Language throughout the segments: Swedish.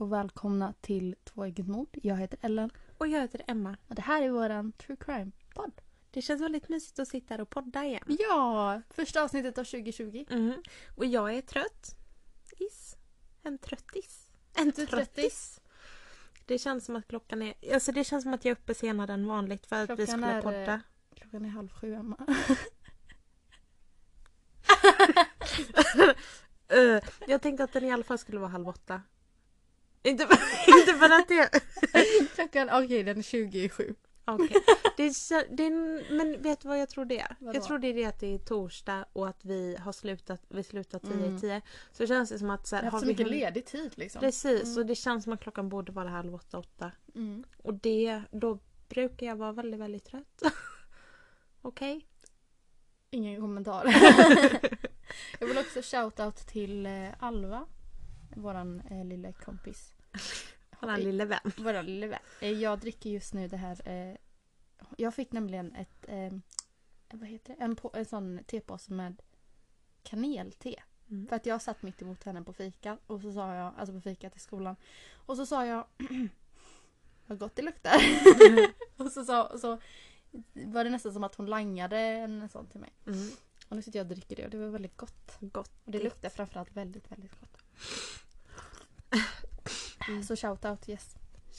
och välkomna till Tvåegget mord. Jag heter Ellen Och jag heter Emma. och det här är våran true crime-podd. Det känns väldigt mysigt att sitta här och podda igen. Ja! Första avsnittet av 2020. Mhm. Och jag är trött. Is. En tröttis. En är tröttis. Det känns som att klockan är... Alltså det känns som att jag är uppe senare än vanligt för att vi Klockan skulle är, podda. eh, Klockan är halv sju, Emma. Eh, jag tänkte att den i alla fall skulle vara halv åtta. Inte, inte för att det... Klockan, okej den är 20 i sju. Okej. Det är, så- det är, men vet du vad jag tror det är? Vadå? Jag tror det är det att det är torsdag och att vi har slutat, vi slutar 10 Mm. i 10. Så känns det som att så Jag här, har haft så vi mycket hunnit- ledig tid liksom. Precis, Mm. och det känns som att klockan borde vara halv åtta, åtta. Mm. Och det, då brukar jag vara väldigt, väldigt trött. Okej? Ingen kommentar. jag vill också shout-out till eh, Alva. Våran eh, lilla kompis. Våran lille vän. Våran lilla vän. Eh, Jag dricker just nu det här. Eh, jag fick nämligen ett, eh, vad heter det? En, på, en sån tepåse med kanelte. Mm. För att jag satt mitt emot henne på fika. Och så sa jag, alltså på fika till skolan. Och så sa jag Vad gott det luktar. och så, sa, så var det nästan som att hon langade en sån till mig. Mm. Och nu sitter jag och dricker det och det var väldigt gott. Gott. Och det luktar framförallt väldigt, väldigt gott. Mm. Så shout out yes.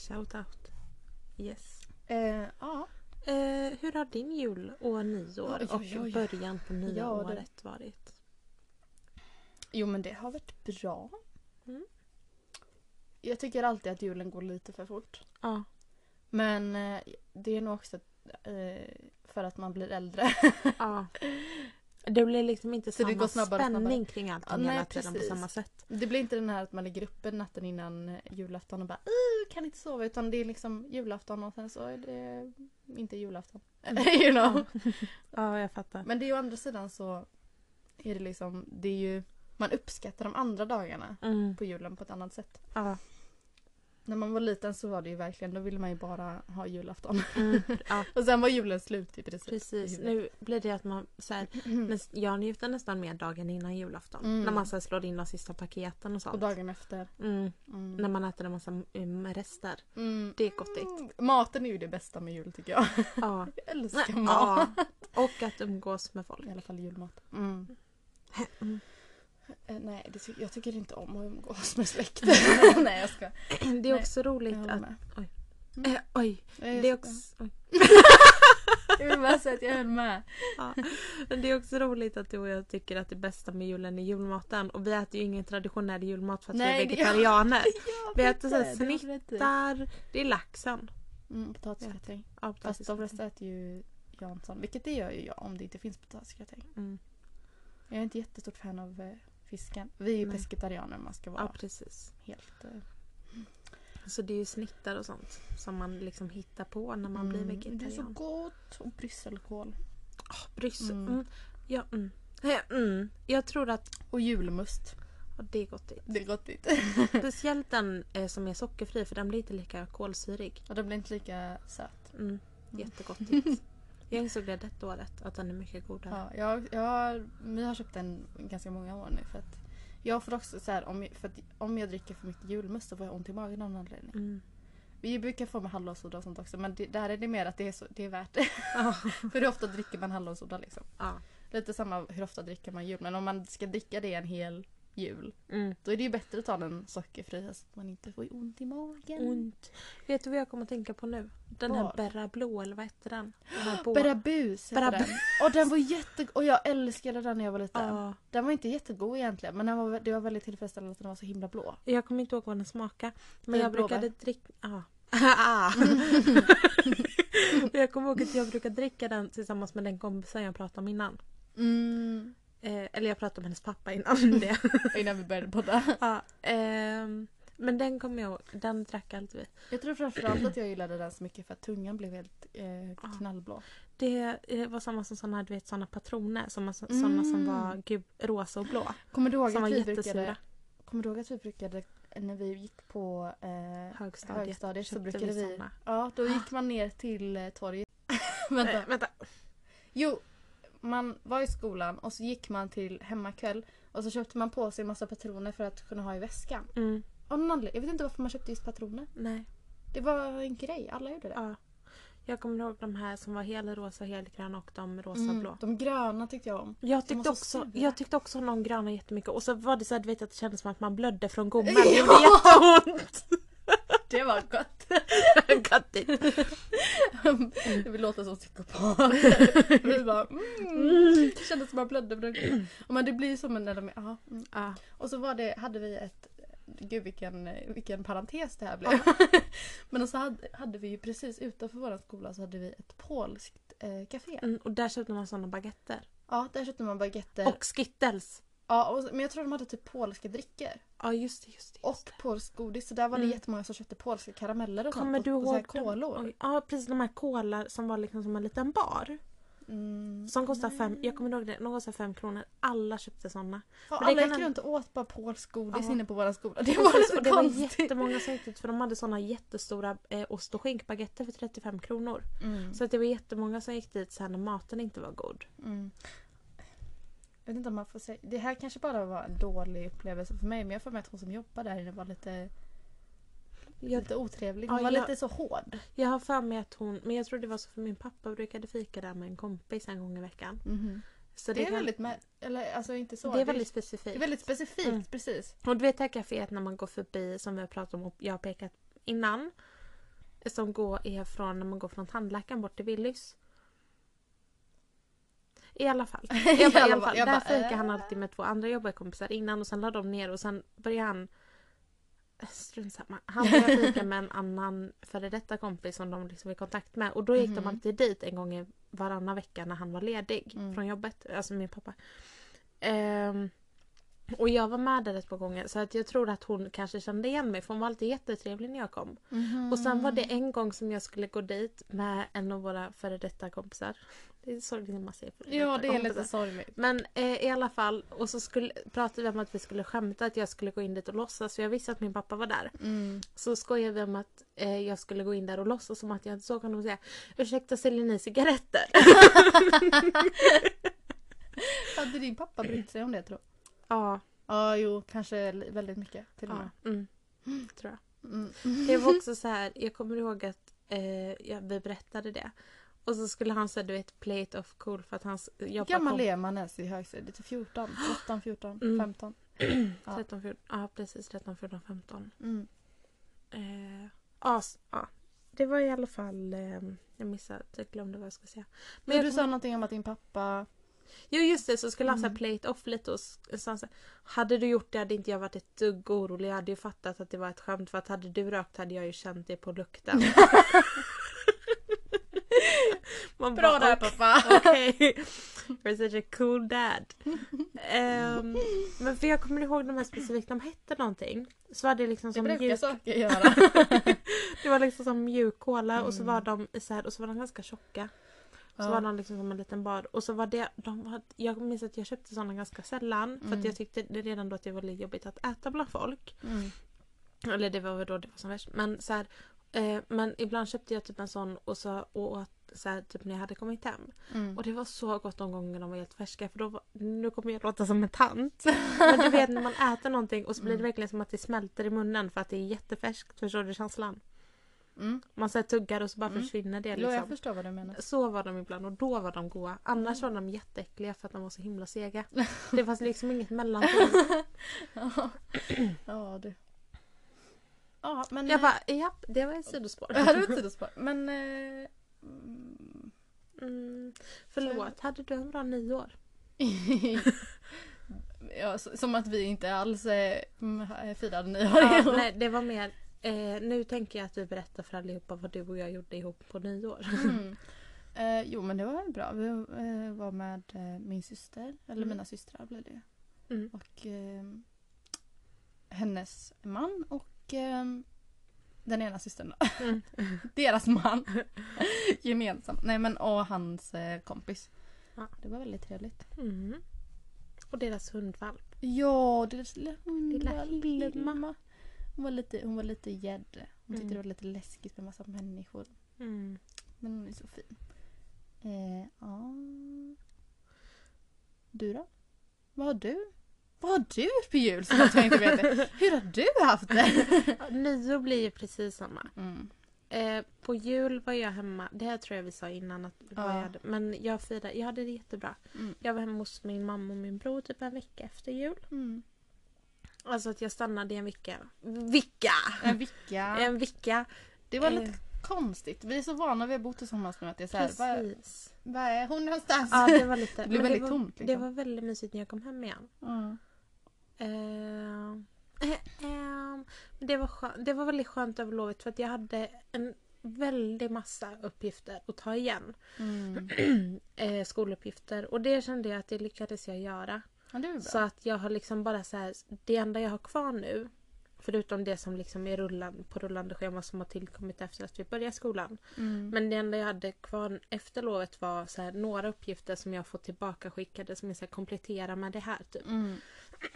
Shout out. Yes. Eh, ja. Eh, hur har din jul och nyår Oj, oj, och oj. början på nya Ja, det- året varit? Jo men det har varit bra. Mm. Jag tycker alltid att julen går lite för fort. Ja. Men eh, det är nog också eh, för att man blir äldre. ja. Det blir liksom inte Så samma snabbare och spänning snabbare. kring allting Ja, nej, hela tiden precis. på samma sätt. Det blir inte den här att man ligger uppe natten innan eh, julafton och bara "Ih, kan inte sova utan det är liksom julafton och sen så är det inte julafton. you know? Ja, jag fattar. Men det är ju å andra sidan så är det liksom, det är ju, man uppskattar de andra dagarna Mm. på julen på ett annat sätt. Ja. När man var liten så var det ju verkligen, då ville man ju bara ha julafton. Mm. ja, Och sen var julen slut i princip. precis. Nu blir det att man så här, huvudet. näst, jag njuter nästan mer dagen innan julafton. Mm. När man så här, slår in de sista paketen och sånt. Och dagen efter. Mm. Mm. När man äter en massa um, rester. Mm. Det är gottigt. Mm. Maten är ju det bästa med jul tycker jag. Ja. Jag älskar mat. ja. Och att umgås med folk. I alla fall julmat. Mm. Mm. Eh, nej, det ty- jag tycker inte om att umgås med släkten. nej, jag ska. Det är Nej, också roligt att... med. Eh, oj. Jag, Det är också, oj. jag vill bara säga att jag höll med. Ja. Men det är också roligt att du och jag tycker att det bästa med julen är julmaten. Och vi äter ju ingen traditionell julmat för att Nej, vi är det gör- vegetarianer. Jag Vi äter så här det, det det är laxen. Mm, potatisgratäng. Ja, Fast precis. de flesta äter ju Jansson. Vilket det gör ju jag om det inte finns potatisgratäng. Mm. Jag är inte jättestort fan av eh, fisken. Vi är ju Nej. pescetarianer om man ska vara Ja, precis. helt... Eh, Så det är ju snittar och sånt som man liksom hittar på när man blir mm, Det är så vegetarian. gott! Och brysselkål. Oh, Bryssel. Mm. Mm. Ja, mm. Mm. Jag tror att Och julmust. ja, det är gott. Det är gottigt. Speciellt den eh, som är sockerfri för den blir inte lika kolsyrig. Och den blir inte lika söt. Mm. Jättegottigt. Jag insåg det detta året att den är mycket godare. Ja, jag, jag har, vi har köpt den ganska många år nu för att jag får också så här, om, jag- för att om jag dricker för mycket julmust så får jag ont i magen av någon anledning. Mm. Vi brukar få med hallonsoda och sånt också men det, där är det mer att det är, så, det är värt det. Ja. för hur ofta dricker man hallonsoda liksom? ja. Lite samma hur ofta dricker man jul men om man ska dricka det en hel jul Mm. då är det ju bättre att ta den sockerfria så att man inte får ont i magen. Ont. Vet du vad jag kommer att tänka på nu? Den här? Berra Blå eller vad heter den? den Berabus heter den. Och den var jättegod. Och jag älskade den när jag var liten. Ja. Den var inte jättegod egentligen men den var, det var väldigt tillfredsställande att den var så himla blå. Jag kommer inte ihåg vad den smakade. Men är jag brukade dricka... Ah. Ah. jag kommer ihåg att jag brukade dricka den tillsammans med den kompisen jag pratade om innan. Mm. Eh, eller jag pratade med hennes pappa innan det. Innan vi började podda. ja, ehm, men den kommer jag ihåg. Den drack alltid vi. Jag tror framförallt att jag gillade den så mycket för att tungan blev helt eh, knallblå. Det eh, var samma som såna, du vet, såna patroner. Såna, såna Mm. som var gul, rosa och blå. Kommer du ihåg Som var att vi jättesura. brukade, kommer du ihåg att vi brukade när vi gick på eh, Högstadiet. högstadiet så brukade vi vi... såna. Ja, då gick man ner till eh, torget. Vänta. Eh, vänta. Jo, man var i skolan och så gick man till hemmakväll och så köpte man på sig en massa patroner för att kunna ha i väskan. Mm. av någon anledning. Jag vet inte varför man köpte just patroner. Nej. Det var en grej, alla gjorde det. Ja. Jag kommer ihåg de här som var helrosa, helgröna och de rosa-blå. Mm, de gröna tyckte jag om. Jag tyckte, också, sura. jag tyckte också om de gröna jättemycket. Och så var det så här, du vet att det kändes som att man blödde från gommen. Det gjorde jätteont. Det var gott. Göttigt. Det vill låta som psykopat. Vi bara, mm. Det kändes som att man blödde. Men det blir som när de är, ja, mm. Och så var det, hade vi ett Gud vilken, vilken parentes det här blev. Men så hade, hade vi ju precis utanför vår skola så hade vi ett polskt eh, café. Mm, och där köpte man sådana baguetter. Ja, där köpte man baguetter. Och Skittles. Ja, och, men jag tror de hade typ polska drickor. Ja just det, just det. Just Och det. polskt godis. Så där var det Mm. jättemånga som köpte polska karameller och Kommer sånt. du och, och ihåg dem? kolor. Oj, Ja precis, de här kolar som var liksom som en liten bar. Mm. Som kostar fem, jag kommer ihåg det, de kostar fem kronor. Alla köpte sådana. Ja, alla gick runt och åt bara polskt godis Ja. inne på våra skola. Det Och var så- så och det var jättemånga som gick för de hade såna jättestora eh, ost och skinkbaguetter för 35 kronor. Mm. Så att det var jättemånga som gick dit sen när maten inte var god. Mm. Vet inte om man får säga. Det här kanske bara var en dålig upplevelse för mig men jag får med att hon som jobbar där inne var lite, Jag, lite otrevlig. Hon Ja, var jag- lite så hård. jag har för mig att hon, men jag tror det var så för min pappa brukade fika där med en kompis en gång i veckan. Så Det är kan- väldigt, med, eller alltså inte så. det är väldigt specifikt. det är väldigt specifikt, Mm. precis. Och du vet det här kaféet när man går förbi som vi har pratat om och jag har pekat innan. Som går är från när man går från tandläkaren bort till Willys. I alla fall. I alla, I alla fall. Jag Där bara, fikar han äh. alltid med två andra jobbarkompisar innan och sen la de ner och sen började han Strunt samma. Han började fika med en annan före detta kompis som de liksom var i kontakt med. Och då gick Mhm. de alltid dit en gång i varannan vecka när han var ledig Mm. från jobbet. Alltså min pappa. Ehm, och jag var med där ett par gånger så att jag tror att hon kanske kände igen mig för hon var alltid jättetrevlig när jag kom. Och sen var det en gång som jag skulle gå dit med en av våra före detta kompisar. Det är sorgligt när man säger före Ja detta det är lite sorgligt. Men eh, i alla fall, och så skulle, pratade vi om att vi skulle skämta att jag skulle gå in dit och låtsas för jag visste att min pappa var där. Mm. Så skojade vi om att eh, jag skulle gå in där och låtsas som att jag inte såg honom och säga Ursäkta säljer ni cigaretter? Hade din pappa brytt sig om det tror ja. Ja jo kanske väldigt mycket till och ja med. mm, tror jag. Mm. Det var också så här, jag kommer ihåg att eh, ja, vi berättade det. Och så skulle han säga du vet play it off cool för att hans Hur jobbar gammal är man ens i högstadiet? Typ 14, 13, 14, Mm. 15? Ja. 13, 14, ja precis 13, 14, 15. Mm. Eh, as, ja. Det var i alla fall, eh, jag missade, jag glömde vad jag skulle säga. Men du sa någonting om att din pappa... Jo just det, så skulle han Mm. play it off lite och s- sa han så här, Hade du gjort det hade inte jag varit ett dugg orolig. Jag hade ju fattat att det var ett skämt för att hade du rökt hade jag ju känt det på lukten. Man Bra där "Okej, pappa! Okej. You're such a cool dad. Ehm, men för jag kommer ihåg de här specifikt, de hette någonting. Så var det liksom Det som brukar mjuk, saker göra. det var liksom som mjuk cola och så Mm. var de i så här, och så var de ganska tjocka. Så Ja. var de liksom som en liten bar. Och så var det, de var, jag minns att jag köpte sådana ganska sällan. För Mm. att jag tyckte det redan då att det var lite jobbigt att äta bland folk. Mm. Eller det var väl då det var som värst. Men så här, eh, men ibland köpte jag typ en sån och så åt så här, typ när jag hade kommit hem. Mm. Och det var så gott de gånger de var helt färska för då var, nu kommer jag låta som en tant. Men du vet när man äter någonting och så blir det Mm. verkligen som att det smälter i munnen för att det är jättefärskt. Förstår du känslan? Mm. Man så här, tuggar och så bara Mm. försvinner det Jo, liksom. jag förstår vad du menar. Så var de ibland och då var de goda. Annars var de jätteäckliga för att de var så himla sega. Det fanns liksom inget mellanting. Ja, ja du. Ja, men... Jag bara, japp, det var ett sidospår. Ja, det var ett sidospår. Men... Eh, mm. Mm, förlåt, hade du en bra nyår? ja, så- som att vi inte alls eh, mm, firade nyår Ja, nej, det var mer, eh, nu tänker jag att du berättar för allihopa vad du och jag gjorde ihop på nyår. Mm. Eh, jo men det var väl bra. Vi eh, var med eh, min syster, eller Mm. mina systrar blev det. Mm. Och eh, hennes man och eh, den ena systern då. Mm. Deras man. Gemensamt. Nej men och hans eh, kompis. Ja. Det var väldigt trevligt. Mm. Och deras hundvalp. Ja, deras lilla Lilla lilla Hilma. Hon var lite, hon var lite gädd. Hon tyckte Mm. det var lite läskigt med massa människor. Mm. Men hon är så fin. Eh, ja. Du då? Vad har du Vad har du gjort på jul som jag inte vet det? Hur har du haft det? Nyår blir ju precis samma. Mm. Eh, på jul var jag hemma. Det här tror jag vi sa innan. Att Ja. jag hade. Men jag firade. Jag hade det jättebra. Mm. Jag var hemma hos min mamma och min bror typ en vecka efter jul. Mm. Alltså att jag stannade i en vecka. Vicka! En vecka. En vecka. Det var Eh. lite konstigt. Vi är så vana vid att bo tillsammans nu att det är så här, vad, Precis. vad är hon någonstans? Ja, det var lite... Det blev väldigt var, tomt, Det liksom. var väldigt mysigt när jag kom hem igen. Mm. Eh, ehm, men det, var skönt, det var väldigt skönt över lovet för att jag hade en väldig massa uppgifter att ta igen. Mm. eh, skoluppgifter och det kände jag att det lyckades jag göra. Ja. Så att jag har liksom bara så här, det enda jag har kvar nu Förutom det som liksom är rullan, på rullande schema som har tillkommit efter att vi började skolan. Mm. Men det enda jag hade kvar efter lovet var så här, några uppgifter som jag fått tillbaka skickade som jag ska komplettera med det här. Typ. Mm.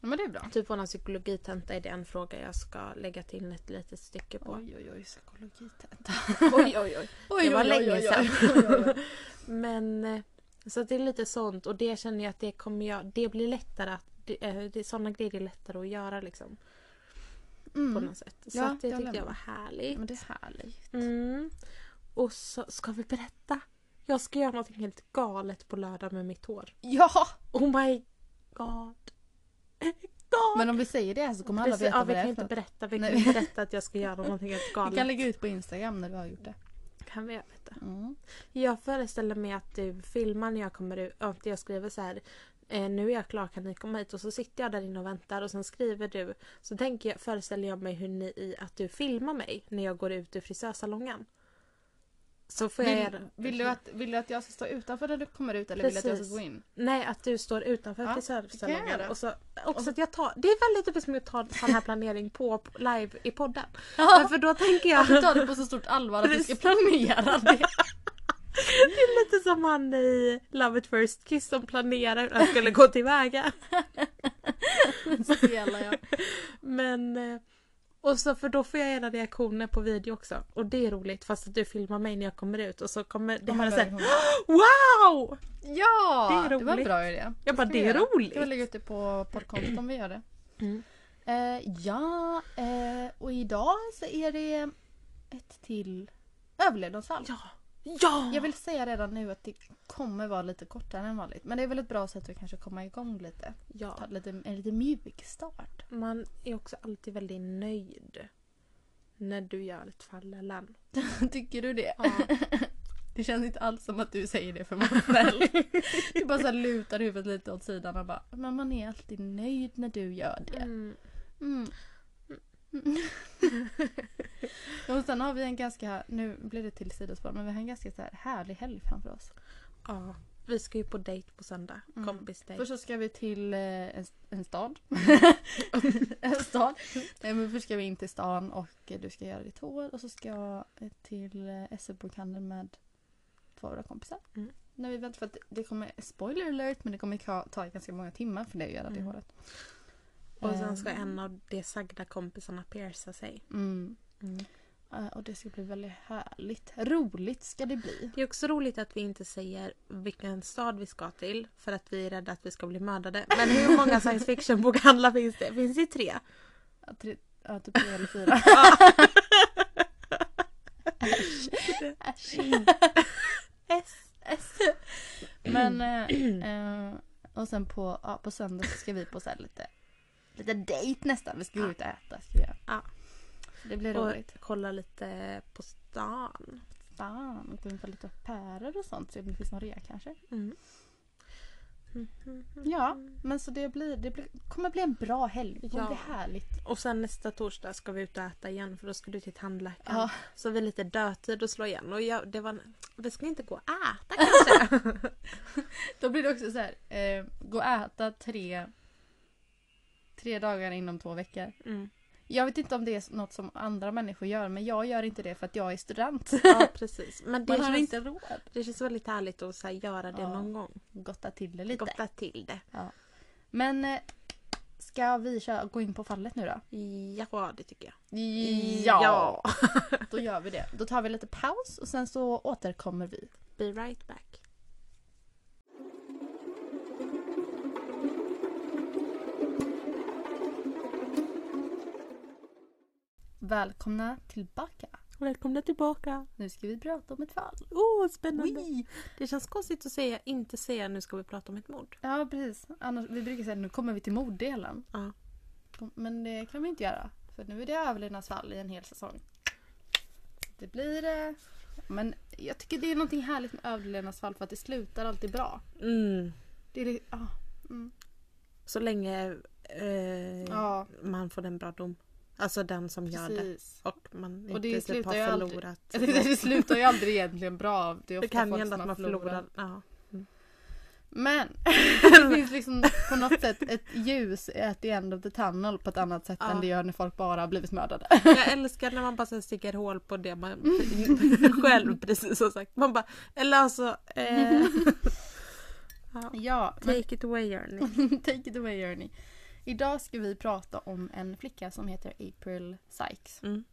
ja, men det är bra. Typ vår psykologitenta är det en fråga jag ska lägga till ett litet stycke på. Oj, oj, oj, psykologitenta. oj, oj. oj. Oj, Det var oj, länge oj, sedan. oj, oj, oj. Men eh, så det är lite sånt och det känner jag att det kommer jag, det blir lättare att, det, eh, det, sådana grejer är lättare att göra liksom. På Mm. något sätt. Så Ja, att det jag tyckte jag var härligt. Men det är härligt. Mm. Och så ska vi berätta. Jag ska göra något helt galet på lördag med mitt hår. Ja! Oh my god. God. Men om vi säger det här så kommer alla veta ja, vad vi det kan är inte för något. berätta. Vi Nej. kan inte berätta att jag ska göra någonting helt Vi galet. kan lägga ut på Instagram när du har gjort det. Kan vi göra det? Mm. Jag föreställer mig att du filmar när jag kommer ut. Att jag skriver så här. Eh, nu är jag klar, kan ni komma hit? Och så sitter jag där inne och väntar och sen skriver du. Så tänker jag, föreställer jag mig hur ni, i att du filmar mig när jag går ut ur frisörsalongen. Så får jag Vill, göra... vill, du att, vill du att jag ska stå utanför när du kommer ut eller vill du att jag ska Precis. gå in? Nej, att du står utanför Ja, jag frisörsalongen. Och så, också Och så- att jag tar, det är väldigt typiskt med att ta sån här planering på live i podden. Ja, Men för då tänker jag... jag får ta det på så stort allvar att du ska planera det. Det är lite som han i Love at first kiss som planerar hur han skulle gå tillväga. Spelar jag. Men... Och så för då får jag era reaktioner på video också. Och det är roligt fast att du filmar mig när jag kommer ut och så kommer det höra såhär Wow! Ja! Det är Det, var en roligt. bra idé. Jag bara det är roligt. Vi lägga ut det på poddkontot om vi gör det? Mm. Eh, ja, eh, och idag så är det ett till överlevnadsfall. Ja! Ja! Jag vill säga redan nu att det kommer vara lite kortare än vanligt. Men det är väl ett bra sätt att kanske komma igång lite. ja. Ta lite, en lite mjuk start. Man är också alltid väldigt nöjd. När du gör ett fall Ellen. Tycker du det? Ja. Det känns inte alls som att du säger det för mig själv. Du bara så lutar huvudet lite åt sidan och bara Men man är alltid nöjd när du gör det. Mm. Mm. och sen har vi en ganska, nu blir det till sidospår, men vi har en ganska så här härlig helg framför oss. Ja. Vi ska ju på dejt på söndag. Mm. Kompisdejt. Först så ska vi till eh, en, en stad. en stad. Nej, men först ska vi in till stan och du ska göra ditt hår och så ska jag till eh, SM-bokhandeln med två av våra kompisar. Mm. När vi väntar för att det kommer, spoiler alert, men det kommer ta, ganska många timmar för dig att göra det Mm. håret. Och sen ska Eh, en av de sagda kompisarna pierca sig. Mm. Eh, Och det ska bli väldigt härligt. Roligt ska det bli. Det är också roligt att vi inte säger vilken stad vi ska till för att vi är rädda att vi ska bli mördade. Men hur många science fiction-bokhandlar finns det? Finns det tre? Ja, tre, ja, typ tre eller fyra. Äsch. S. S. Men eh, eh, och sen på, ja, på söndag så ska vi på så lite lite dejt nästan. Vi ska gå ut och äta. Ska vi göra. Ja. Det blir Och roligt. kolla lite på stan. Fan, gå in på lite affärer och sånt. Se om det finns någon rea kanske. Mm. Ja, men så det blir, det blir, kommer bli en bra helg. Det kommer Ja. bli härligt. Och sen nästa torsdag ska vi ut och äta igen för då ska du till tandläkaren. Ja. Så vi är lite dödtid att slå igen. Och jag, det var, vi ska inte gå och äta kanske. Då blir det också så här. Eh, gå och äta tre, tre dagar inom två veckor. Mm. Jag vet inte om det är något som andra människor gör men jag gör inte det för att jag är student. Ja precis. Men det Man har känns, inte råd. det känns väldigt härligt att så här, göra det Ja. någon gång. Gotta till det lite. Gotta till det. Men eh, ska vi köra, gå in på fallet nu då? Ja det tycker jag. Ja! Då gör vi det. Då tar vi lite paus och sen så återkommer vi. Be right back. Välkomna tillbaka. Välkomna tillbaka! Nu ska vi prata om ett fall. Åh, spännande! Wee! Det känns konstigt att säga, inte säga nu ska vi prata om ett mord. Ja precis. Annars, vi brukar säga nu kommer vi till morddelen. Ja. Men det kan vi inte göra. För nu är det överlevnadsfall i en hel säsong. Det blir... Eh, men jag tycker det är någonting härligt med överlevnadsfall för att det slutar alltid bra. Mm. Det är ah, mm. Så länge eh, Ja, man får en bra dom. Alltså den som gör det. Och man Och det inte typ har aldrig- förlorat. Att det slutar ju aldrig egentligen bra. Det är Det ofta kan ju folk hända att man förlorar. Ja. Men det finns liksom på något sätt ett ljus at the end of the tunnel på ett annat sätt Ja. än det gör när folk bara har blivit mördade. Jag älskar när man bara sticker hål på det man själv precis har sagt. Man bara, eller alltså... Eh, ja. Ja, men Take it away Journey. take it away Journey. Idag ska vi prata om en flicka som heter April Sykes. Mm.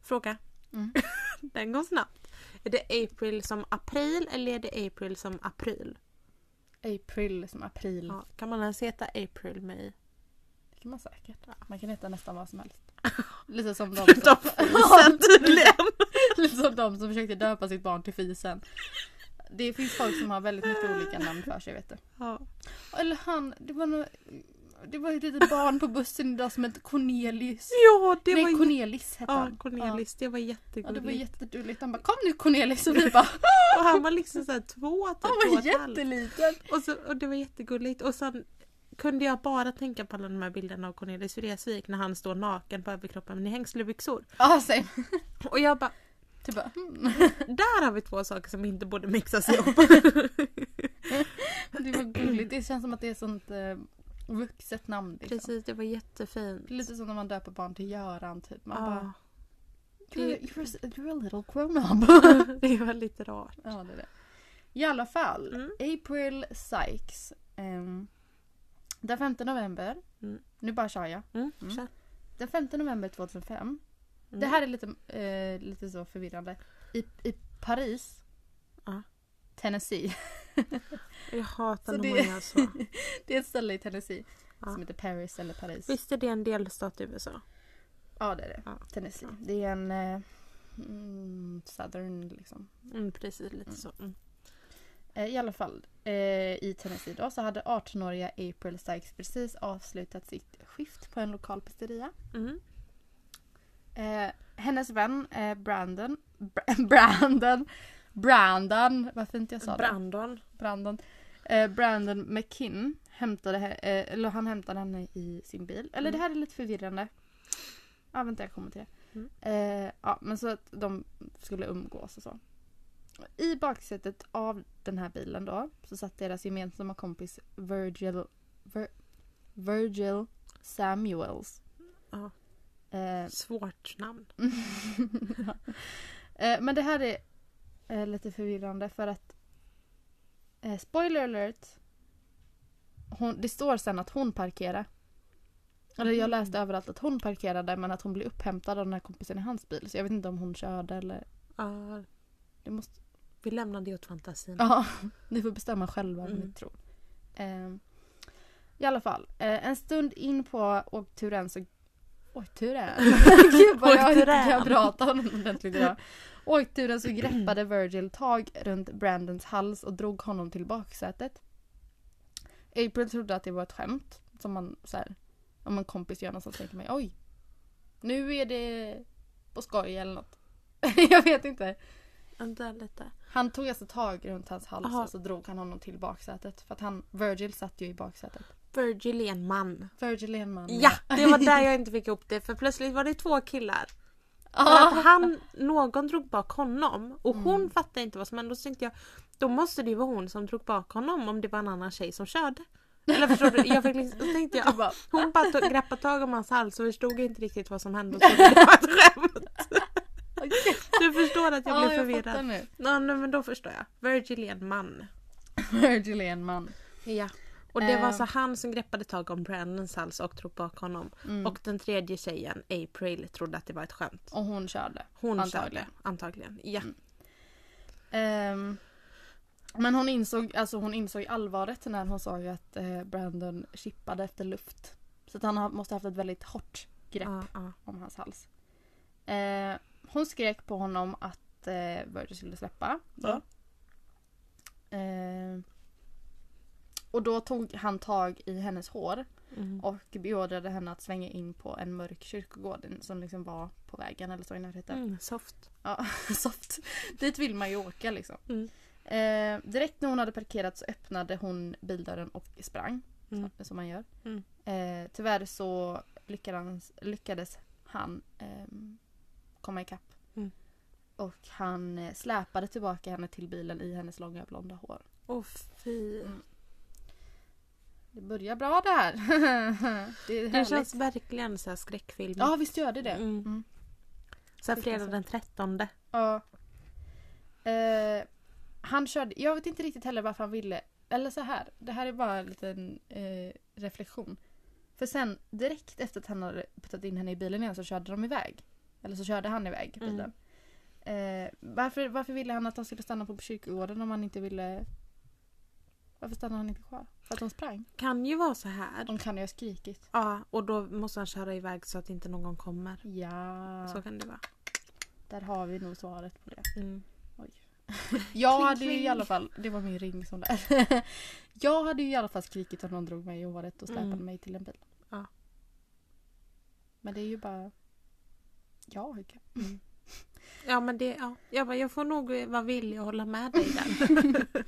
Fråga. Mm. Den går snabbt. Är det April som april eller är det April som april? April som april. Ja, kan man ens heta April May? Det kan man säkert. Man kan heta nästan vad som helst. Lite som de Förutom fisen tydligen. Lite som de som försökte döpa sitt barn till fisen. Det finns folk som har väldigt mycket olika namn för sig vet du. Ja. Eller han, det var nog... Det var ett litet barn på bussen idag som hette Cornelius. ja, det Nej var. Cornelis hette Ja, han. Cornelis. Det var Ja, jättegulligt. det var jättedulligt. Han bara kom nu Cornelis och vi bara Och han var liksom såhär två, typ han var jätteliten. Och, så, och det var jättegulligt. Och sen kunde jag bara tänka på alla de här bilderna av Cornelis Vreeswijk när han står naken på överkroppen med hängslebyxor. Ja, same. Och jag bara, Typ bara, hmm. där har vi två saker som inte borde mixas ihop. Det var gulligt. Det känns som att det är sånt eh, vuxet namn. Liksom. Precis, det var jättefint. Lite som när man döper barn till Göran typ. Man bara, Ja, you're, you're, a- you're a little grown up. det var lite rart. ja, det är det. I alla fall, Mm. April Sykes. ehm, den 5 november, Mm. nu bara kör jag. Mm, Mm. kör. Den 5 november 2005. Mm. Det här är lite, eh, lite så förvirrande. I, I Paris, Ja. Tennessee. Jag hatar när man gör så. Det är ett ställe i Tennessee Ja. som heter Paris eller Paris. Visst är det en delstat i USA? Ja det är det. Ja. Tennessee. Det är en eh, mm, southern liksom. Mm, precis, lite Mm. så. Mm. Eh, I alla fall eh, i Tennessee då så hade 18-åriga April Sykes precis avslutat sitt skift på en lokal pizzeria. Mm. Eh, hennes vän eh, Brandon, Br- Brandon, Brandon, vad fint jag sa det. Brandon. Brandon. Eh, Brandon McKinn hämtade, eh, eller han hämtade henne i sin bil. Eller Mm. det här är lite förvirrande. Ja, vänta jag kommer till det. Mm. Eh, ja, men så att de skulle umgås och så. I baksätet av den här bilen då så satt deras gemensamma kompis Virgil, Vir, Virgil Samuels. Ja. Eh, Svårt namn. eh, men det här är eh, lite förvirrande för att eh, spoiler alert hon, det står sen att hon parkerade. Eller jag Mm. läste överallt att hon parkerade men att hon blev upphämtad av den här kompisen i hans bil. Så jag vet inte om hon körde eller... Ja, Det måste... vi lämnar det åt fantasin. Ja, ni får bestämma själva vad Mm. ni tror. Eh, I alla fall, eh, en stund in på åkturen så... Åkturen? Gud vad jag inte kan prata ordentligt idag. Åkturen så greppade Virgil tag runt Brandons hals och drog honom till baksätet. April trodde att det var ett skämt. Som man så här, om en kompis gör något så tänker man oj. Nu är det på skoj eller något. jag vet inte. Han tog alltså tag runt hans hals Aha. och så drog han honom till baksätet. För att han, Virgil satt ju i baksätet. Virgil är en man. Virgil är en man. Ja, det var där jag inte fick ihop det för plötsligt var det två killar. Ah. att han, någon drog bak honom och Mm. hon fattade inte vad som hände. Så tänkte jag, då måste det ju vara hon som drog bak honom om det var en annan tjej som körde. Eller förstår du? Jag fick liksom, tänkte jag, bara, hon bara tog, greppade tag om hans hals och förstod inte riktigt vad som hände och trodde det var ett skämt. Du förstår att jag Ja, blev jag förvirrad. nu. Ja, nej, men då förstår jag. Virgil är en man. Virgil är en man. Ja. Och det var Eh. så han som greppade tag om Brandons hals och drog bak honom. Mm. Och den tredje tjejen, April, trodde att det var ett skämt. Och hon körde. Hon Antagligen. körde. Antagligen. Ja. Mm. Ehm, men hon insåg, alltså hon insåg allvaret när hon såg att eh, Brandon chippade efter luft. Så att han måste ha haft ett väldigt hårt grepp Ja, ja. om hans hals. Eh, hon skrek på honom att eh, Virgil skulle släppa. Ja. Eh, och då tog han tag i hennes hår Mm. och beordrade henne att svänga in på en mörk kyrkogård som liksom var på vägen eller så i närheten. Mm, soft. Ja, soft. Dit vill man ju åka liksom. Mm. Eh, direkt när hon hade parkerat så öppnade hon bildörren och sprang. Mm. Så, som man gör. Mm. Eh, tyvärr så lyckades, lyckades han ehm, komma ikapp. Mm. Och han eh, släpade tillbaka henne till bilen i hennes långa blonda hår. Åh fy. Mm. Det börjar bra det här. det är Det känns verkligen så här skräckfilm. Ja visst gör det det. Mm. Mm. så fredag den 13. Ja. Eh, han körde, jag vet inte riktigt heller varför han ville. Eller så här, det här är bara en liten eh, reflektion. För sen direkt efter att han hade puttat in henne i bilen igen så körde de iväg. Eller så körde han iväg Mm. bilen. Eh, varför, varför ville han att de skulle stanna på kyrkogården om han inte ville... Varför stannade han inte kvar? För att de sprang? Kan ju vara så här. De kan ju ha skrikit. Ja, och då måste han köra iväg så att inte någon kommer. Ja, Så kan det vara. där har vi nog svaret på det. Mm. Jag Kling, hade ju i alla fall, det var min ring som där. jag hade ju i alla fall skrikit om någon drog mig i håret och släpade Mm. mig till en bil. Ja. Men det är ju bara jag. Ja men det, ja. Jag, bara, jag får nog vara villig att hålla med dig där.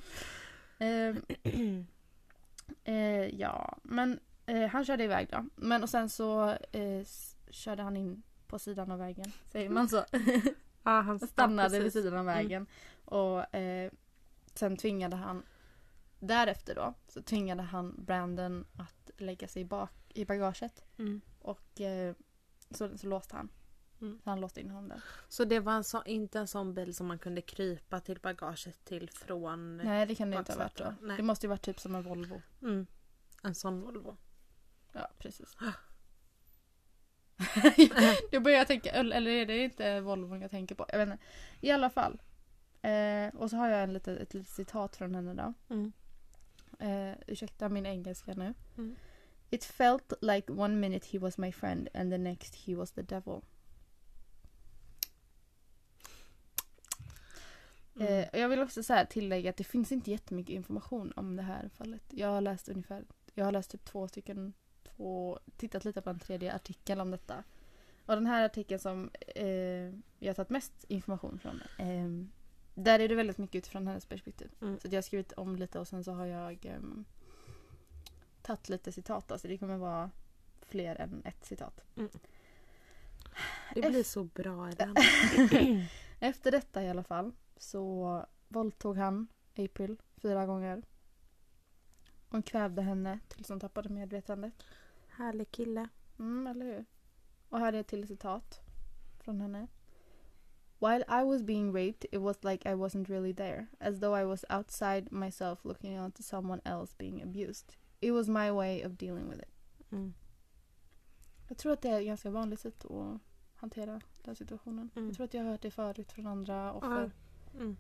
Eh, eh, ja, men eh, han körde iväg då. Men och sen så eh, körde han in på sidan av vägen. Säger man så? ja, han stannade vid sidan av vägen. Och eh, sen tvingade han Därefter då så tvingade han Brandon att lägga sig bak i bagaget. Mm. Och eh, så, så låste han. Mm. Så han låste in honom där. Så det var en så, inte en sån bil som man kunde krypa till bagaget till från... Nej det kan det inte ha varit då. Nej. Det måste ju varit typ som en Volvo. Mm. En sån Volvo. Ja precis. Då börjar jag tänka, eller eller är det inte Volvo jag tänker på? Jag vet inte. I alla fall. Eh, och så har jag en lite, ett litet citat från henne då. Mm. Eh, ursäkta min engelska nu. Mm. It felt like one minute he was my friend and the next he was the devil. Mm. Eh, jag vill också så tillägga att det finns inte jättemycket information om det här fallet. Jag har läst ungefär, jag har läst typ två stycken, två, tittat lite på en tredje artikel om detta. Och den här artikeln som eh, jag har tagit mest information från. Eh, där är det väldigt mycket utifrån hennes perspektiv. Mm. Så jag har skrivit om lite och sen så har jag ehm, tagit lite citat. Alltså det kommer vara fler än ett citat. Det blir så bra den. Efter detta i alla fall så våldtog han April fyra gånger. Och kvävde henne tills hon tappade medvetandet. Härlig kille. Mm, eller hur? Och här är ett till citat från henne. While I was being raped it was like I wasn't really there. As though I was outside myself looking on to someone else being abused. It was my way of dealing with it. Mm. Jag tror att det är ett ganska vanligt sätt att hantera den situationen. Mm. Jag tror att jag har hört det förut från andra offer. Mm.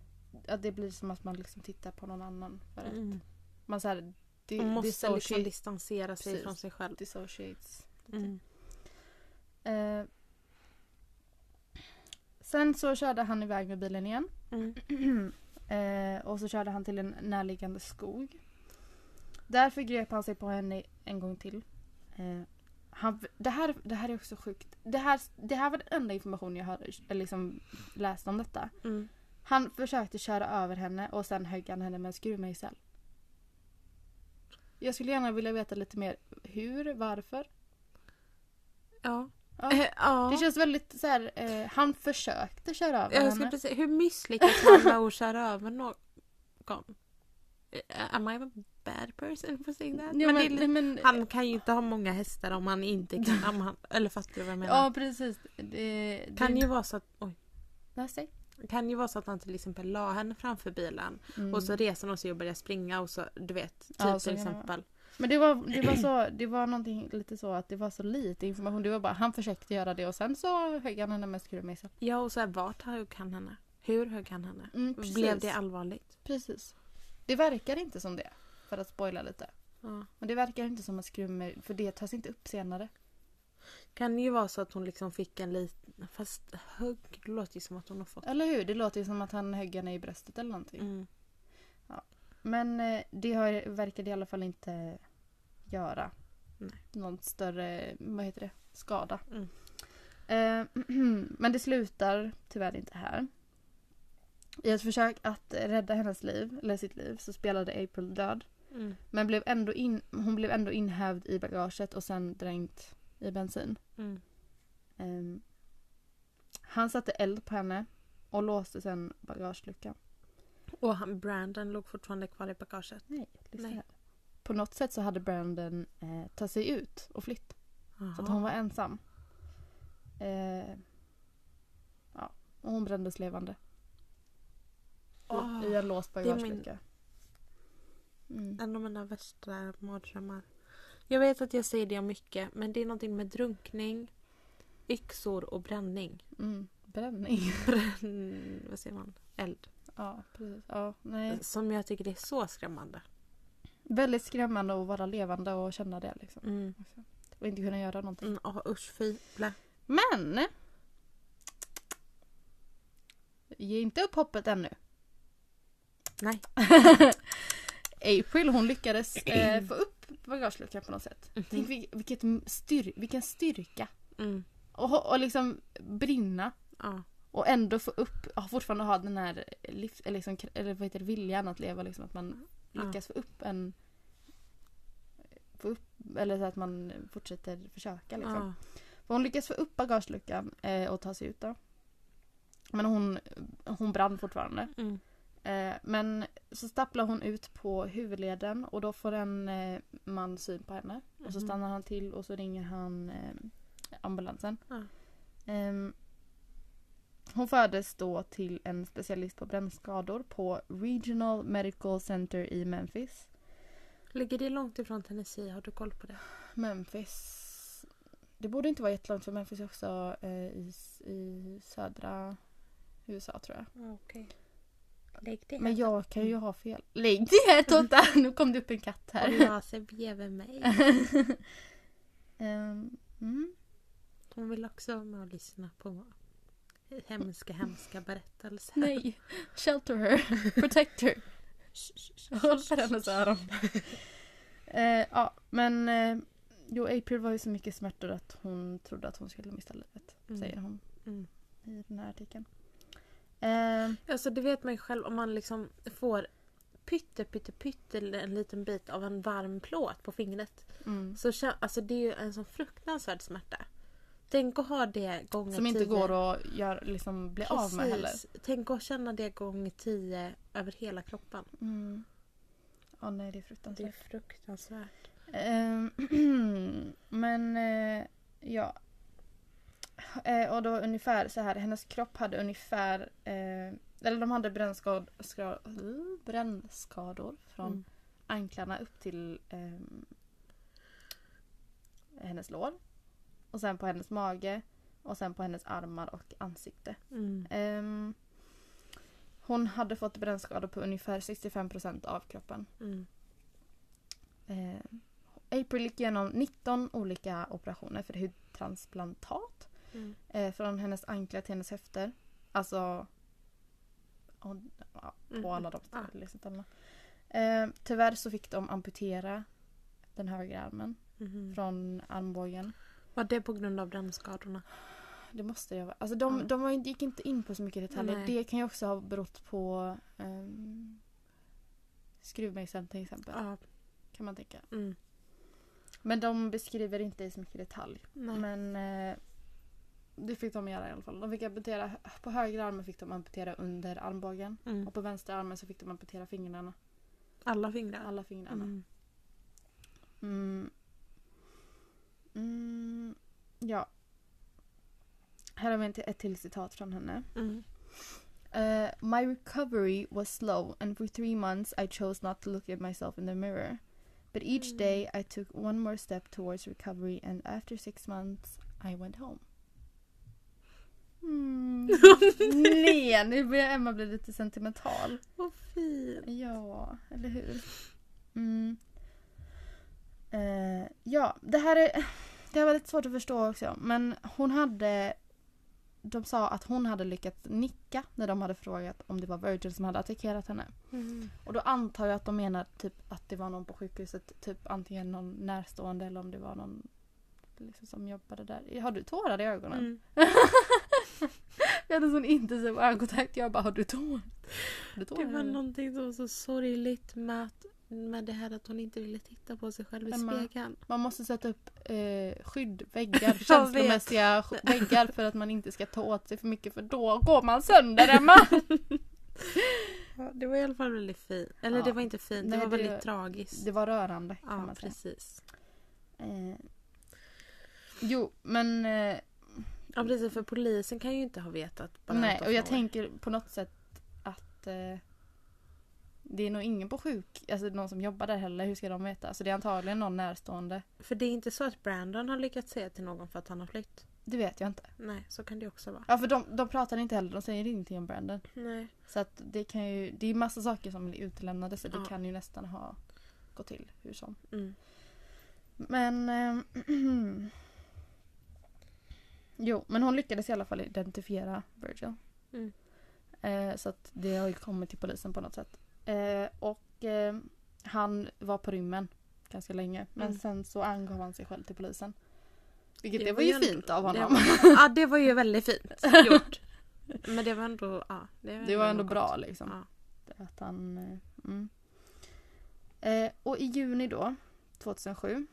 Att det blir som att man liksom tittar på någon annan. För att Mm. man så här, di- Man måste liksom distansera sig Precis. från sig själv. dissociates. Mm. Eh, sen så körde han iväg med bilen igen. Mm. eh, och så körde han till en närliggande skog. Där förgrep han sig på henne en gång till. Eh, han, det, här, det här är också sjukt. Det här, det här var den enda information jag eller liksom läste om detta. Mm. Han försökte köra över henne och sen högg han henne med en skruvmejsel. Jag skulle gärna vilja veta lite mer hur, varför. Ja. Ja. Eh, ja. Det känns väldigt så här, eh, han försökte köra över Jag henne. precis, hur misslyckas man med att köra över någon? Eh, Am I a bad person for saying that? Jo, men men, det men, han kan ju inte ha många hästar om han inte kan. Han, eller fattar du vad jag menar? Ja precis. Det, kan det, ju vara så att, oj, Nej, säg. Kan ju vara så att han till exempel la henne framför bilen Mm. och så reser hon sig och börjar springa och så du vet, typ Ja, till det exempel. Men det var, det var så, det var någonting lite så att det var så lite information. Det var bara han försökte göra det och sen så högg han henne med skruvmejsel. Ja och så här, vart högg han henne? Hur högg han henne? Mm. Blev det allvarligt? Precis. Det verkar inte som det. För att spoila lite. Ja. Men det verkar inte som att skruvmejsel, för det tas inte upp senare. Kan ju vara så att hon liksom fick en liten... Fast högg det låter ju som att hon har fått. Eller hur? Det låter ju som att han högg henne i bröstet eller någonting. Mm. Men eh, det har, verkar det i alla fall inte göra. Nej. Någon större, vad heter det, skada. Mm. Eh, men det slutar tyvärr inte här. I ett försök att rädda hennes liv, eller sitt liv, så spelade April död. Mm. Men blev ändå in, hon blev ändå inhävd i bagaget och sen dränkt i bensin. Mm. Ehm, han satte eld på henne och låste sen bagageluckan. Och han, Brandon låg fortfarande kvar i bagaget. Nej, Nej. På något sätt så hade Brandon eh, tagit sig ut och flytt. Så att hon var ensam. Eh, ja, och hon brändes levande. Åh, I en låst min- bagagelucka. Mm. En av mina värsta mardrömmar. Jag vet att jag säger det om mycket men det är någonting med drunkning, yxor och bränning. Mm. Bränning. Bränn... Vad säger man? Eld. Ja, precis. Ja, nej. Som jag tycker är så skrämmande. Väldigt skrämmande att vara levande och känna det. Liksom. Mm. Och inte kunna göra någonting. Mm, åh, usch fy. Blä. Men! Ge inte upp hoppet ännu. Nej. April hon lyckades eh, få upp bagageluckan på något sätt. Mhm. Tänk vil- vilket styr, vilken styrka. Mm. Och, och liksom brinna. Ja. Och ändå få upp, ja, fortfarande ha den här livs, eller liksom, eller vad heter det, viljan att leva. Liksom, att man Ja. lyckas få upp en... Få upp, eller så att man fortsätter försöka. Liksom. Ja. För hon lyckas få upp bagageluckan eh, och ta sig ut då. Men hon, hon brann fortfarande. Mm. Eh, men så stapplar hon ut på huvudleden och då får en eh, man syn på henne. Och så Mhm. stannar han till och så ringer han eh, ambulansen. Ja. Ehm, hon fördes då till en specialist på brännskador på Regional Medical Center i Memphis. Ligger det långt ifrån Tennessee? Har du koll på det? Memphis. Det borde inte vara jättelångt för Memphis är också eh, i, i södra USA tror jag. Okej. Lägg det Men jag kan ju ha fel. Lägg det här Totta! Nu kom det upp en katt här. la sig bredvid mig. Ehm, mm. Hon vill också vara med och lyssna på hemska, hemska berättelser. Nej. Shelter her. Protect her. Håll för hennes öron. Eh, ja, men eh, jo, April var ju så mycket smärtor att hon trodde att hon skulle mista livet. Mm. Säger hon Mm. i den här artikeln. Eh, Alltså det vet man ju själv om man liksom får pytte, pytte, pytte en liten bit av en varm plåt på fingret. mm. Så alltså det är ju en sån fruktansvärd smärta. Tänk att ha det gånger Som inte tio. går att gör, liksom, bli av med heller. Precis. Tänk att känna det gånger tio över hela kroppen. Mm. Ja, nej, det är Det är fruktansvärt. fruktansvärt. Ehm, men eh, ja. Eh, och då ungefär så här, hennes kropp hade ungefär, eh, eller de hade brännskad, skra, brännskador från Mm. anklarna upp till ehm, hennes lår. Och sen på hennes mage. Och sen på hennes armar och ansikte. Mm. Ehm, hon hade fått brännskador på ungefär 65% av kroppen. Mm. Eh, April gick igenom 19 olika operationer för hudtransplantat. Mm. Eh, från hennes anklar till hennes höfter. Alltså hon, ja, på Mm. alla de Ja. ställena. Eh, tyvärr så fick de amputera den högra armen Mhm. från armbågen. Var det på grund av brännskadorna? Det måste jag vara. Alltså de, Ja. de gick inte in på så mycket detaljer. Nej. Det kan ju också ha berott på um, skruvmejseln till exempel. Ja. Kan man tänka. Mm. Men de beskriver inte i så mycket detalj. Nej. Men eh, det fick de göra i alla fall. De fick amputera, på höger armen fick de amputera under armbågen. Mm. Och på vänster armen så fick de amputera fingrarna. Alla fingrar? Alla fingrarna. Mm. Mm. Mm. Ja. Här har vi ett, ett till citat från henne. Uh, my recovery was slow, and for three months I chose not to look at myself in the mirror. But each Mm. day I took one more step towards recovery, and after six months I went home. Mm. Nej, nu börjar Emma bli lite sentimental. Vad fint. Ja, eller hur? Mm. Eh, ja, det här är... det var lite svårt att förstå också. Men hon hade... De sa att hon hade lyckats nicka när de hade frågat om det var Virgil som hade attackerat henne. Mm. Och då antar jag att de menar typ att det var någon på sjukhuset, typ antingen någon närstående eller om det var någon liksom, som jobbade där. Har du tårar i ögonen? Mm. Jag hade sån intensiv ögonkontakt. Jag bara, har du tårar? Det var någonting som var så sorgligt med, att, med det här att hon inte ville titta på sig själv i Emma. spegeln. Man måste sätta upp eh, skydd, väggar, känslomässiga väggar för att man inte ska ta åt sig för mycket för då går man sönder Emma! Ja, det var i alla fall väldigt fint. Eller Ja. det var inte fint, det Nej, var det- väldigt tragiskt. Det var rörande kan ja, man säga. precis. Eh, jo, men eh, Ja, precis. För polisen kan ju inte ha vetat. bara nej, och jag tänker på något sätt att eh, det är nog ingen på sjuk, alltså någon som jobbar där heller. Hur ska de veta? Alltså det är antagligen någon närstående. För det är inte så att Brandon har lyckats säga till någon för att han har flytt. Det vet jag inte. Nej, så kan det också vara. Ja, för de, de pratar inte heller. De säger ingenting om Brandon. Nej. Så att det kan ju, det är massa saker som blir utelämnade så det Ja. kan ju nästan ha gått till hur som. Mm. Men... ehm, jo, men hon lyckades i alla fall identifiera Virgil. Mm. Eh, så att det har ju kommit till polisen på något sätt. Eh, och eh, han var på rymmen ganska länge. Men Mm. sen så angav han sig själv till polisen. Vilket det, Det var var ju ju ändå- fint av det honom. Ja, det var ju väldigt fint gjort. Men det var ändå... Ja, Det var ändå något. bra liksom. Ja. Att han... eh, Mm. Eh, och i juni då, 2007,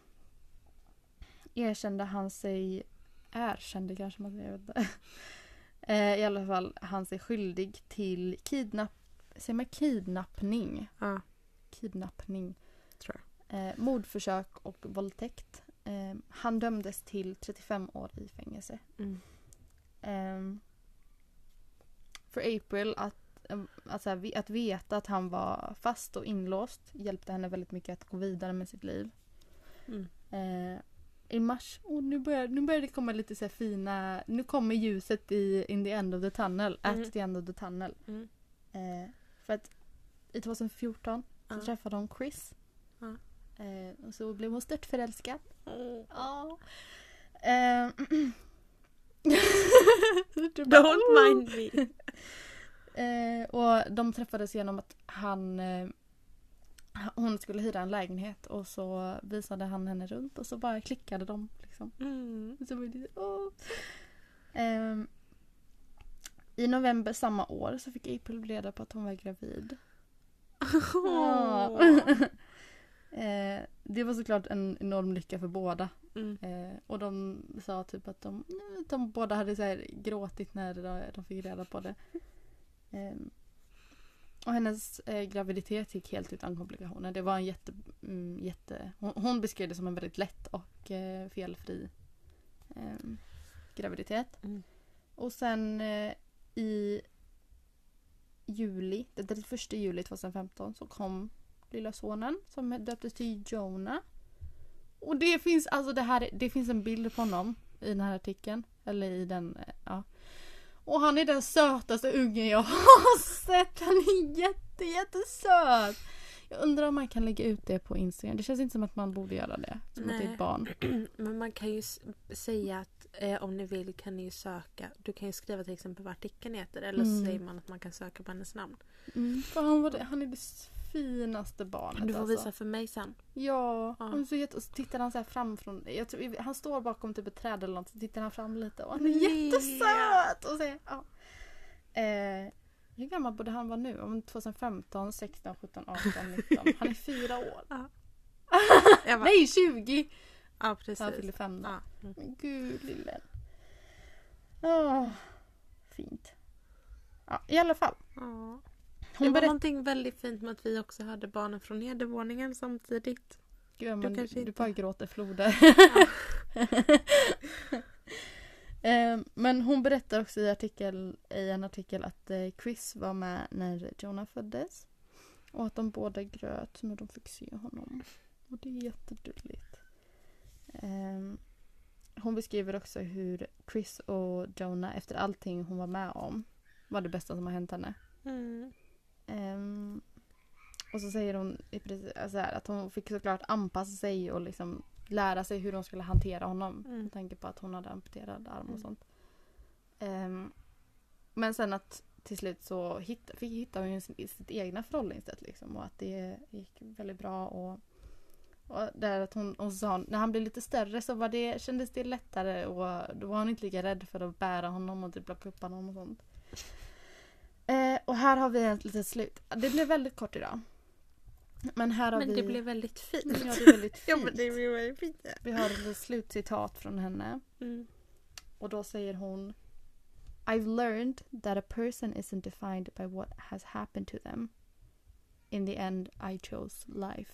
erkände han sig... Erkände kanske man säger, jag vet inte. eh, I alla fall, han sig skyldig till kidnapp... Säger man kidnappning? ja, Kidnappning. tror Eh, mordförsök och våldtäkt. Eh, han dömdes till 35 år i fängelse. jag. Mm. Ehm, för April att, ehm, att, veta att han var fast och inlåst hjälpte henne väldigt mycket att gå vidare med sitt liv. Mm. I mars, och nu, börjar, nu börjar det komma lite så fina, nu kommer ljuset i in the end of the tunnel, Mm. at the end of the tunnel. Mm. Eh, för att i 2014 så Ja. träffade hon Chris. Ja. Eh, och så blev hon störtförälskad. Mm. Ja. Eh, Don't mind me. Eh, och de träffades genom att han eh, hon skulle hyra en lägenhet och så visade han henne runt och så bara klickade de. Liksom. Mm. Så var det, åh. Ehm, I november samma år så fick April reda på att hon var gravid. Ja. eh, det var såklart en enorm lycka för båda. Mm. Eh, och de sa typ att de, de båda hade så här gråtit när de, de fick reda på det. Ehm, och hennes eh, graviditet gick helt utan komplikationer. Det var en jätte... Mm, jätte hon, hon beskrev det som en väldigt lätt och eh, felfri ehm, graviditet. Mm. Och sen eh, i juli, den 31 juli 2015 så kom lilla sonen som döptes till Jonah. Och det finns alltså det här, det finns en bild på honom i den här artikeln. Eller i den, eh, ja. Och han är den sötaste ungen jag har sett. Han är jätte, jättesöt. Jag undrar om man kan lägga ut det på Instagram. Det känns inte som att man borde göra det. Som att det är Nej. ett barn. Men man kan ju säga att eh, om ni vill kan ni ju söka. Du kan ju skriva till exempel vad artikeln heter. Eller Mm. så säger man att man kan söka på hennes namn. Mm, för han, var det, han är det finaste barnet. Du får alltså. visa för mig sen. Ja, Ja. Är så jätte, och så tittar han så här fram från, jag tror, han står bakom typ ett träd eller något så tittar han fram lite och han är Nej. jättesöt! Och så, ja. eh, hur gammal borde han vara nu? Om 2015, 16, 17, 18, 19. Han är fyra år. Jag bara, Nej 20! ja Så han fyller precis. fem då. Ja. Mm. Men gud lille. Åh, fint. Ja, i alla fall. Ja. Det Hon var berättade... någonting väldigt fint med att vi också hade barnen från nedervåningen samtidigt. Gud, du, kanske du inte- bara gråter floder. Eh, Men hon berättar också i, artikel, i en artikel att eh, Chris var med när Jonah föddes. Och att de båda gröt när de fick se honom. Och det är jättedulligt. Eh, Hon beskriver också hur Chris och Jonah efter allting hon var med om var det bästa som har hänt henne. Mm. Ehm, och så säger hon så här, att hon fick såklart anpassa sig och liksom lära sig hur de skulle hantera honom. Mm. Med tanke på att hon hade amputerad arm och Mm. sånt. Ehm, men sen att till slut så hitta, fick hitta hon ju sin- sitt egna förhållningssätt liksom. Och att det gick väldigt bra. Och, och där att hon, hon sa, när han blev lite större så var det, kändes det lättare och då var hon inte lika rädd för att bära honom och typ plocka upp honom och sånt. Eh, och här har vi ett litet slut. Det blev väldigt kort idag. Men här har Men vi... det blev väldigt fint. Ja, det är väldigt Ja, fint. men det blev väldigt fint. Vi har ett slutcitat från henne. Mm. Och då säger hon I've learned that a person isn't defined by what has happened to them. In the end I chose life.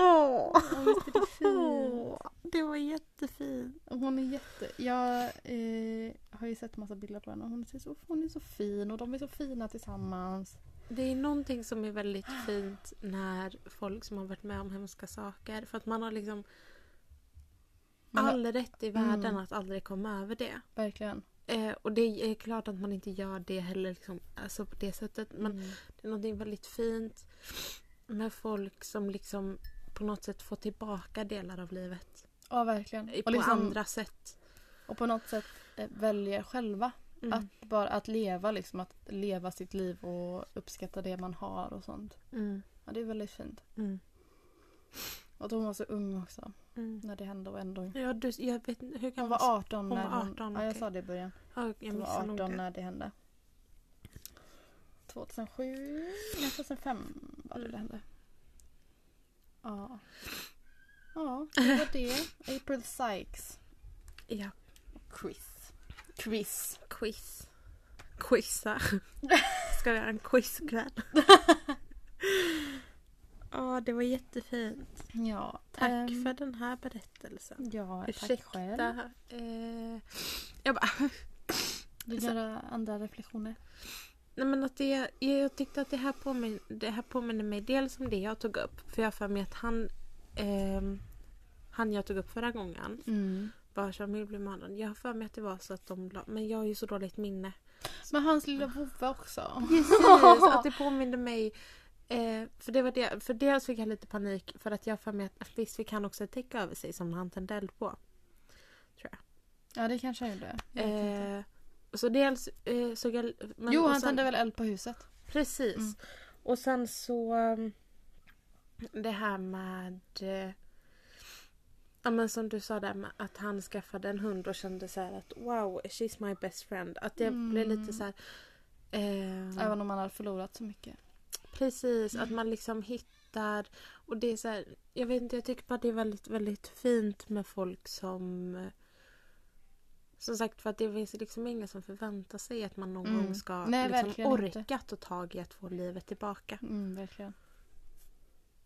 Åh, är det det var jättefint. Hon är jätte... Jag eh, har ju sett massa bilder på henne och hon är, så, hon är så fin och de är så fina tillsammans. Det är någonting som är väldigt fint när folk som har varit med om hemska saker. För att man har liksom Man har- all rätt i världen Mm. att aldrig komma över det. Verkligen. Eh, och det är klart att man inte gör det heller liksom, alltså på det sättet. Men Mm. det är någonting väldigt fint med folk som liksom på något sätt får tillbaka delar av livet. Ja, verkligen. Och, På liksom, andra sätt. och på något sätt väljer själva Mm. att bara att leva liksom. Att leva sitt liv och uppskatta det man har och sånt. Mm. Ja, det är väldigt fint. Mm. Och hon var så ung också Mm. när det hände och ändå. Ja, du, jag vet hur Hon kan var 18 Hon när var hon... 18, ja, jag okej. sa det i början. Ja, jag Hon var missade nog 18 det. när det hände. 2007, nej 2005 var det Mm. det hände. Ja. Ja, det var det. April Sykes. Ja, Quiz. Quiz. quiz. Quizza. Ska vi göra en quizkväll? Ja, det var jättefint. Ja. Tack ehm, för den här berättelsen. Ja, tack själv. Eh, jag bara... Du göra andra reflektioner? Nej men att det, jag tyckte att det här, påmin, det här påminner mig dels om det jag tog upp. För jag har för mig att han, ehm, han jag tog upp förra gången, Mm. Vars familj blev mördad. Jag har för mig att det var så att de la, Men jag har ju så dåligt minne. Men hans lilla vovve också. Precis, att det påminde mig. Eh, för, det var det, för dels fick jag lite panik för att jag har för mig att visst fick han också ett täcke över sig som han tände eld på. Ja, det kanske han gjorde. Jag. Eh, så dels eh, såg jag... men- jo, han sen- tände väl eld på huset. Precis. Mm. Och sen så um, det här med Ja men som du sa där med att han skaffade en hund och kände så här att wow, she's my best friend. Att det Mm. blev lite så här. Eh, Även om han hade förlorat så mycket. Precis, att man liksom hittar och det är så här, jag vet inte, jag tycker bara det är väldigt, väldigt fint med folk som som sagt för att det finns liksom ingen som förväntar sig att man någon Mm. gång ska Nej, liksom orka inte. ta tag i att få livet tillbaka. Mm, verkligen.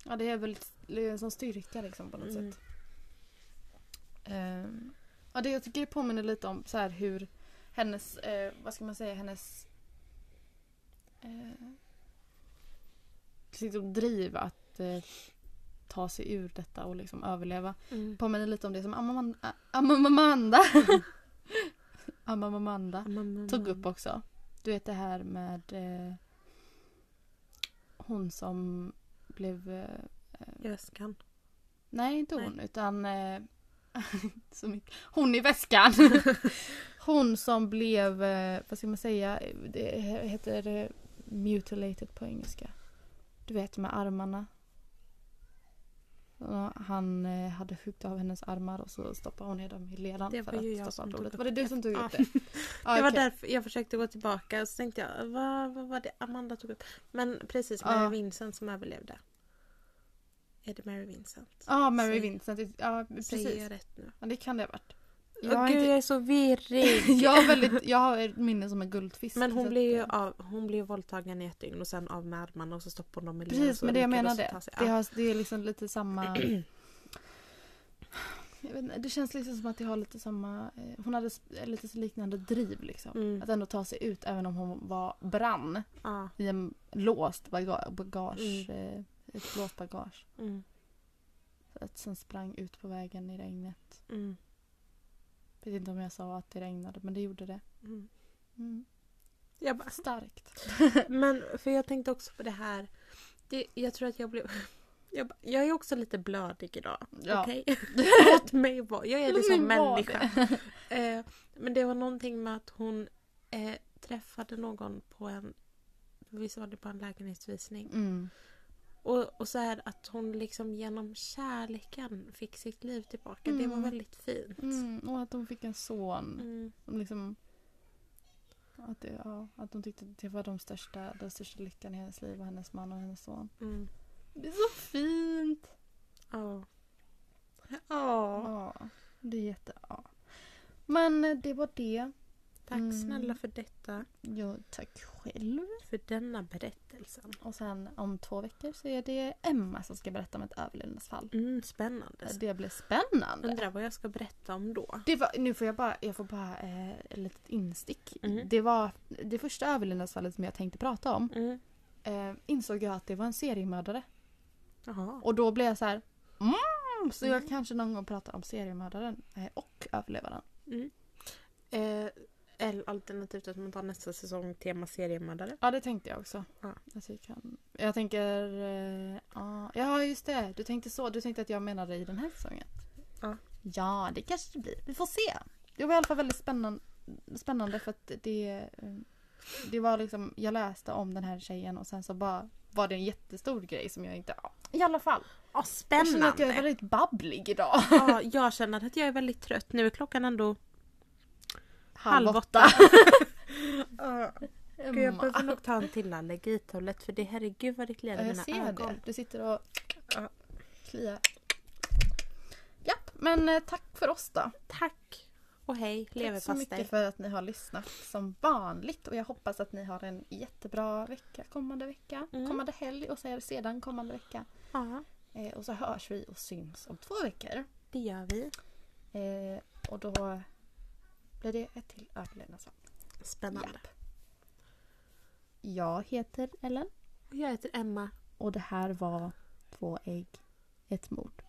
Ja, det är väl en sån styrka liksom på något Mm. sätt. Ehm, ja, det jag tycker det påminner lite om så här hur hennes, eh, vad ska man säga, hennes eh, liksom driv att eh, ta sig ur detta och liksom överleva. Mm. Påminner lite om det som Amanda, Amanda, Amanda Mm. tog upp också. Du vet det här med eh, hon som blev... Eh, Göskan. nej, inte Nej. hon utan... Eh, så mycket. Hon i väskan! hon som blev, eh, vad ska man säga, det heter mutilated på engelska. Du vet med armarna. Han eh, hade huggit av hennes armar och så stoppade hon ner dem i ledan Det för var ju att jag stoppa blodet. Var det du som tog upp det? Det var därför jag försökte gå tillbaka och så tänkte jag vad, vad var det Amanda tog upp? Men precis, Mary Ja. Vincent som överlevde. Är det Mary Vincent? Ja, Mary Säg- Vincent. Ja, Säger precis. jag rätt nu? Ja, det kan det ha varit. Jag Åh gud inte, jag är så virrig! jag har, väldigt, jag har ett minne som en guldfisk. Men hon blev ju eh, av, hon blev våldtagen i ett dygn och sen av med armarna och så stoppade hon dem i Precis, men det jag menade. ta sig- Det, ja. har, det är liksom lite samma... Jag vet inte, det känns liksom som att det har lite samma... eh, Hon hade lite så liknande driv liksom. Mm. Att ändå ta sig ut även om hon var brann Ja. i en låst baga- bagage. Mm. Ett låst bagage. Mm. Så att sen sprang ut på vägen i regnet. Mm. Jag vet inte om jag sa att det regnade men det gjorde det. Mm. Mm. Jag bara, Starkt. men för jag tänkte också på det här. Det, jag tror att jag blev... Jag, bara, jag är också lite blödig idag. Ja. Okej? Låt mig vara. Jag är liksom människa. Eh, men det var någonting med att hon eh, träffade någon på en Visst var det på en lägenhetsvisning? Mm. Och, och så här att hon liksom genom kärleken fick sitt liv tillbaka. Det var Mm. väldigt fint. Mm. Och att hon fick en son. Mm. Som liksom... Att, det, ja, att hon tyckte det var de största, den största lyckan i hennes liv och hennes man och hennes son. Mm. Det är så fint! Ja. Ja. Ja, det är jätte... Ja. Men det var det. Tack Mm. snälla för detta. Jo, tack själv. För denna berättelsen. Och sen om två veckor så är det Emma som ska berätta om ett överlevnadsfall. Mm, spännande. Det blir spännande. Undrar vad jag ska berätta om då. Det var, nu får jag bara, jag får bara eh, ett litet instick. Mm. Det var det första överlevnadsfallet som jag tänkte prata om. Mm. Eh, insåg jag att det var en seriemördare. Jaha. Och då blev jag så här. Mm, så jag Mm. kanske någon gång pratar om seriemördaren eh, och överlevaren. Mm. Eh, eller alternativt att man tar nästa säsong tema seriemördare. Ja det tänkte jag också. Ja. Alltså, jag, kan, jag tänker... Eh, ja, ja just det. Du tänkte så. Du tänkte att jag menade i den här säsongen. Ja. Ja det kanske det blir. Vi får se. Det var i alla fall väldigt spännande, spännande för att det... eh, Det var liksom... Jag läste om den här tjejen och sen så bara var det en jättestor grej som jag inte... I alla fall. Ja, Jag känner att jag är spännande. väldigt babblig idag. Ja, jag känner att jag är väldigt trött. Nu är klockan ändå halv åtta. Ja. Gud, jag behöver nog ta en till allergitablett för det herregud vad det kliar i Jag mina ser ögon. det. Du sitter och Ja. kliar. Japp, men eh, tack för oss då. Tack och hej Tack så leverpastej. mycket för att ni har lyssnat som vanligt och jag hoppas att ni har en jättebra vecka kommande vecka. Mm. Kommande helg och sedan kommande vecka. Ja, Eh, och så hörs vi och syns om två veckor. det gör vi. Eh, och då blir det ett till överlevnadsfall. Spännande. Japp. Jag heter Ellen Och jag heter Emma. och det här var Två ägg, ett mord.